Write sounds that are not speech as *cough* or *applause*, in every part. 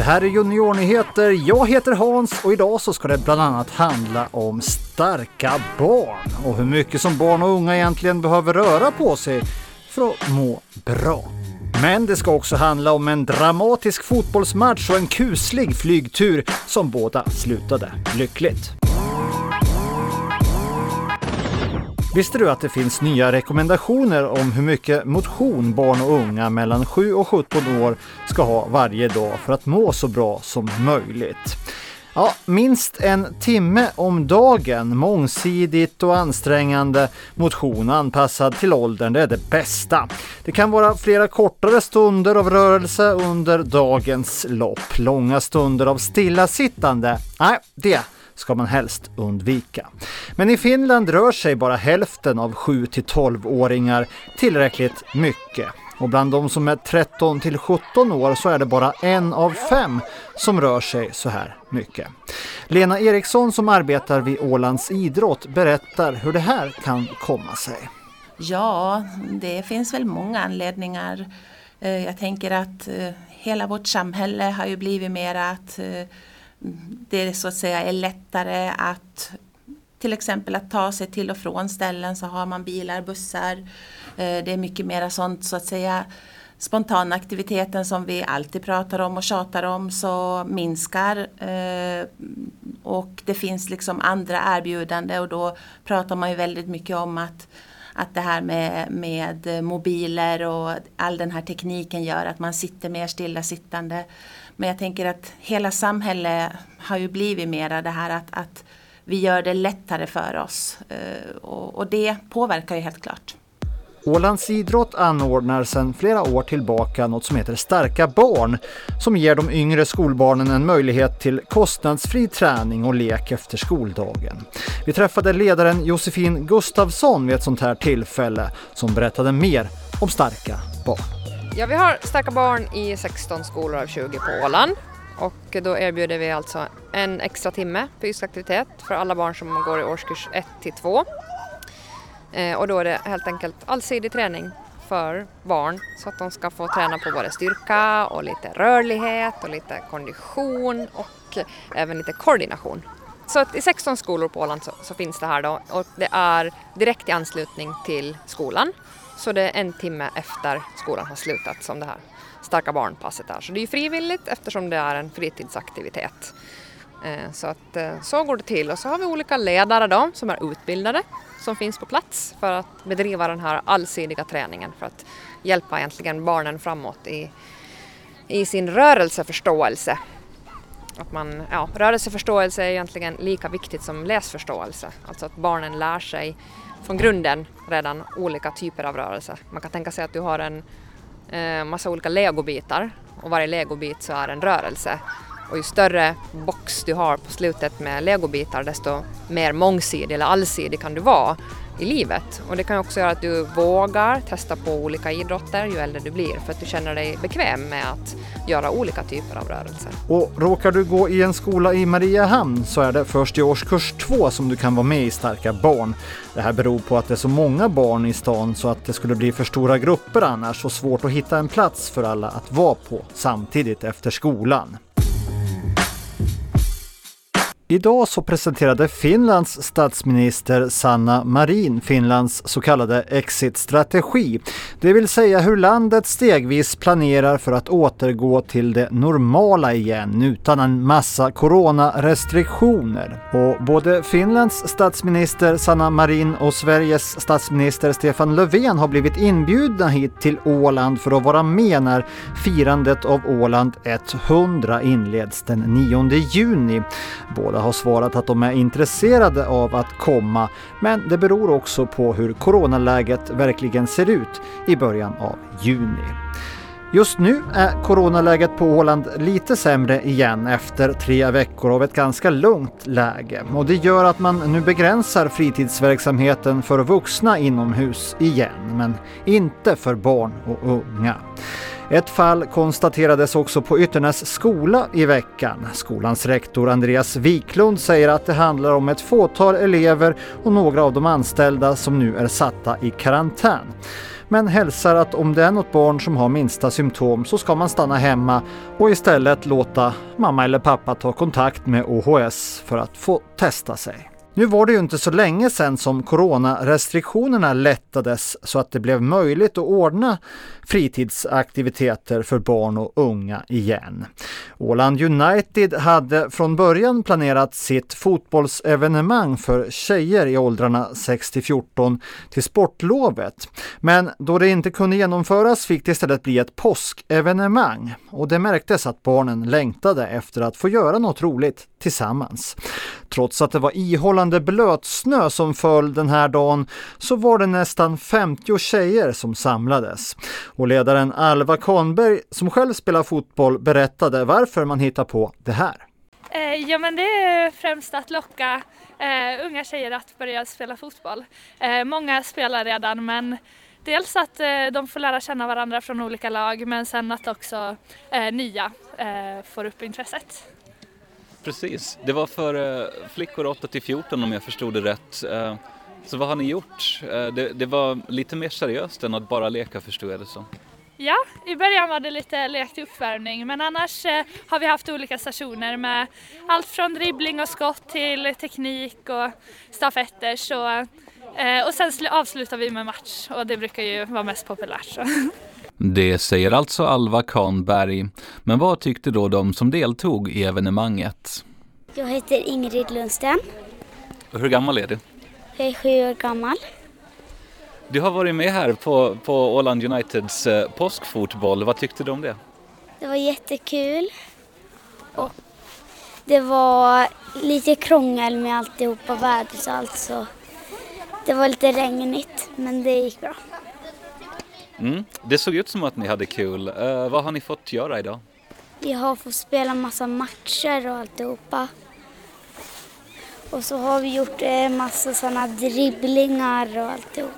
Det här är Juniornyheter. Jag heter Hans och idag så ska det bland annat handla om starka barn och hur mycket som barn och unga egentligen behöver röra på sig för att må bra. Men det ska också handla om en dramatisk fotbollsmatch och en kuslig flygtur som båda slutade lyckligt. Visste du att det finns nya rekommendationer om hur mycket motion barn och unga mellan 7 och 17 år ska ha varje dag för att må så bra som möjligt? Ja, minst en timme om dagen, mångsidigt och ansträngande motion anpassad till åldern, det är det bästa. Det kan vara flera kortare stunder av rörelse under dagens lopp. Långa stunder av stillasittande, nej, det ska man helst undvika. Men i Finland rör sig bara hälften av 7 12-åringar tillräckligt mycket. Och bland de som är 13 till 17 år så är det bara en av fem som rör sig så här mycket. Lena Eriksson som arbetar vid Ålands idrott berättar hur det här kan komma sig. Ja, det finns väl många anledningar. Eh, jag tänker att eh, hela vårt samhälle har ju blivit mer att eh, det så att säga är lättare att till exempel att ta sig till och från ställen så har man bilar, bussar. Eh, det är mycket mera sånt så att säga spontana aktiviteten som vi alltid pratar om och tjatar om så minskar. Eh, och det finns liksom andra erbjudande och då pratar man ju väldigt mycket om att att det här med, med mobiler och all den här tekniken gör att man sitter mer stillasittande. Men jag tänker att hela samhället har ju blivit mera det här att, att vi gör det lättare för oss. Eh, och, och det påverkar ju helt klart. Ålands idrott anordnar sedan flera år tillbaka något som heter Starka barn som ger de yngre skolbarnen en möjlighet till kostnadsfri träning och lek efter skoldagen. Vi träffade ledaren Josefin Gustafsson vid ett sånt här tillfälle som berättade mer om Starka barn. Ja, vi har Starka barn i 16 skolor av 20 på Åland och då erbjuder vi alltså en extra timme fysisk aktivitet för alla barn som går i årskurs 1 till 2. Eh, och då är det helt enkelt allsidig träning för barn så att de ska få träna på både styrka och lite rörlighet och lite kondition och även lite koordination. Så att i 16 skolor på Åland så, så finns det här då och det är direkt i anslutning till skolan så det är en timme efter skolan har slutat som det här starka barnpasset är. Så det är ju frivilligt eftersom det är en fritidsaktivitet. Eh, så att eh, så går det till och så har vi olika ledare då som är utbildade som finns på plats för att bedriva den här allsidiga träningen för att hjälpa egentligen barnen framåt i, i sin rörelseförståelse. Att man, ja, rörelseförståelse är egentligen lika viktigt som läsförståelse, alltså att barnen lär sig från grunden redan olika typer av rörelse. Man kan tänka sig att du har en eh, massa olika legobitar och varje legobit så är en rörelse. Och ju större box du har på slutet med legobitar desto mer mångsidig eller allsidig kan du vara i livet. Och det kan också göra att du vågar testa på olika idrotter ju äldre du blir för att du känner dig bekväm med att göra olika typer av rörelser. Och råkar du gå i en skola i Mariehamn så är det först i årskurs två som du kan vara med i Starka barn. Det här beror på att det är så många barn i stan så att det skulle bli för stora grupper annars och svårt att hitta en plats för alla att vara på samtidigt efter skolan. Idag så presenterade Finlands statsminister Sanna Marin Finlands så kallade exit-strategi. Det vill säga hur landet stegvis planerar för att återgå till det normala igen utan en massa coronarestriktioner. Och både Finlands statsminister Sanna Marin och Sveriges statsminister Stefan Löfven har blivit inbjudna hit till Åland för att vara med när firandet av Åland 100 inleds den 9 juni. Båda har svarat att de är intresserade av att komma, men det beror också på hur coronaläget verkligen ser ut i början av juni. Just nu är coronaläget på Åland lite sämre igen efter tre veckor av ett ganska lugnt läge och det gör att man nu begränsar fritidsverksamheten för vuxna inomhus igen, men inte för barn och unga. Ett fall konstaterades också på Ytternäs skola i veckan. Skolans rektor Andreas Wiklund säger att det handlar om ett fåtal elever och några av de anställda som nu är satta i karantän men hälsar att om det är något barn som har minsta symptom så ska man stanna hemma och istället låta mamma eller pappa ta kontakt med OHS för att få testa sig. Nu var det ju inte så länge sedan som coronarestriktionerna lättades så att det blev möjligt att ordna fritidsaktiviteter för barn och unga igen. Åland United hade från början planerat sitt fotbollsevenemang för tjejer i åldrarna 6 till 14 till sportlovet. Men då det inte kunde genomföras fick det istället bli ett påskevenemang och det märktes att barnen längtade efter att få göra något roligt tillsammans. Trots att det var ihållande blötsnö som föll den här dagen så var det nästan 50 tjejer som samlades. Och ledaren Alva Kahnberg som själv spelar fotboll berättade varför man hittar på det här. Eh, ja men det är främst att locka eh, unga tjejer att börja spela fotboll. Eh, många spelar redan men dels att eh, de får lära känna varandra från olika lag men sen att också eh, nya eh, får upp intresset. Precis, det var för eh, flickor 8 till 14 om jag förstod det rätt. Eh, så vad har ni gjort? Eh, det, det var lite mer seriöst än att bara leka förstod jag det som. Ja, i början var det lite lek till uppvärmning men annars eh, har vi haft olika stationer med allt från dribbling och skott till teknik och stafetter. Så, eh, och sen avslutar vi med match och det brukar ju vara mest populärt. Så. *laughs* Det säger alltså Alva Kahnberg. Men vad tyckte då de som deltog i evenemanget? Jag heter Ingrid Lundsten. hur gammal är du? Jag är sju år gammal. Du har varit med här på, på Åland Uniteds eh, påskfotboll. Vad tyckte du om det? Det var jättekul. Och det var lite krångel med alltihopa, vädret och allt så det var lite regnigt men det gick bra. Mm. Det såg ut som att ni hade kul. Uh, vad har ni fått göra idag? Vi har fått spela massa matcher och alltihopa. Och så har vi gjort eh, massa sådana dribblingar och alltihop.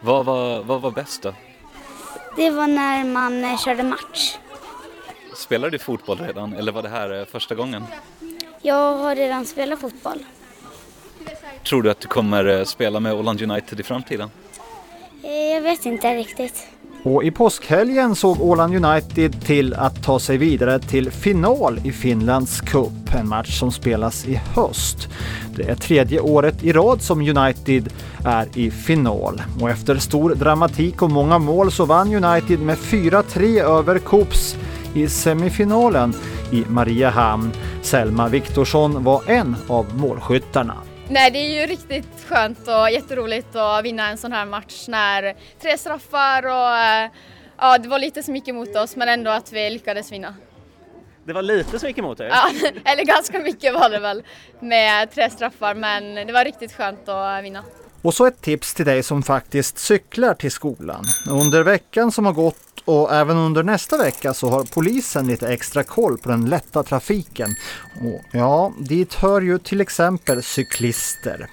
Vad var, vad var bäst då? Det var när man eh, körde match. Spelar du fotboll redan eller var det här eh, första gången? Jag har redan spelat fotboll. Tror du att du kommer eh, spela med Åland United i framtiden? Jag vet inte riktigt. Och i påskhelgen såg Åland United till att ta sig vidare till final i Finlands Cup, en match som spelas i höst. Det är tredje året i rad som United är i final och efter stor dramatik och många mål så vann United med 4-3 över Coops i semifinalen i Mariehamn. Selma Viktorsson var en av målskyttarna. Nej, det är ju riktigt skönt och jätteroligt att vinna en sån här match när tre straffar och eh, ja, det var lite som gick emot oss men ändå att vi lyckades vinna. Det var lite som gick emot er? Ja, *laughs* eller ganska mycket var det väl med tre straffar men det var riktigt skönt att vinna. Och så ett tips till dig som faktiskt cyklar till skolan. Under veckan som har gått och även under nästa vecka så har polisen lite extra koll på den lätta trafiken. Och ja, dit hör ju till exempel cyklister.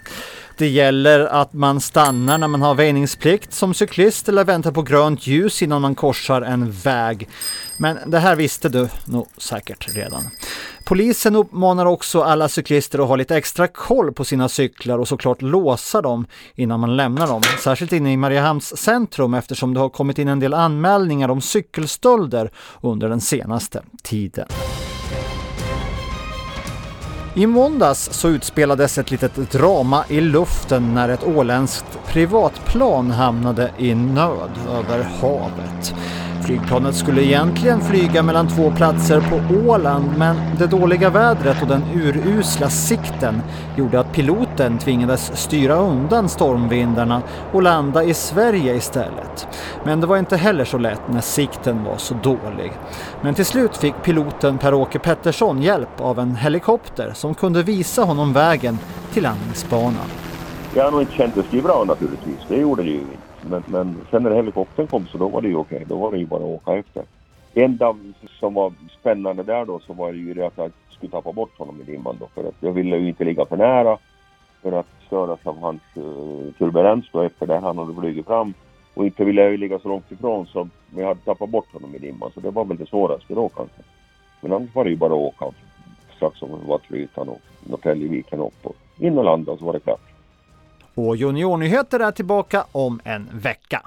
Det gäller att man stannar när man har väjningsplikt som cyklist eller väntar på grönt ljus innan man korsar en väg. Men det här visste du nog säkert redan. Polisen uppmanar också alla cyklister att ha lite extra koll på sina cyklar och såklart låsa dem innan man lämnar dem. Särskilt inne i Mariehamns centrum eftersom det har kommit in en del anmälningar om cykelstölder under den senaste tiden. I måndags så utspelades ett litet drama i luften när ett åländskt privatplan hamnade i nöd över havet. Flygplanet skulle egentligen flyga mellan två platser på Åland men det dåliga vädret och den urusla sikten gjorde att piloten tvingades styra undan stormvindarna och landa i Sverige istället. Men det var inte heller så lätt när sikten var så dålig. Men till slut fick piloten Per-Åke Pettersson hjälp av en helikopter som kunde visa honom vägen till landningsbanan. Jag har nog inte känt det bra naturligtvis, det gjorde det ju inte. Men, men sen när helikoptern kom så då var det ju okej, då var det ju bara att åka efter. Det enda som var spännande där då så var det ju det att jag skulle tappa bort honom i dimman då för att jag ville ju inte ligga för nära för att störas av hans uh, turbulens då efter det han hade flugit fram. Och inte ville jag ju ligga så långt ifrån så jag hade tappat bort honom i dimman. Så det var väl det svåraste då kanske. Men annars var det ju bara att åka strax som var Trytan och Norrtäljeviken upp och in och landa och så var det klart. Och Juniornyheter är tillbaka om en vecka.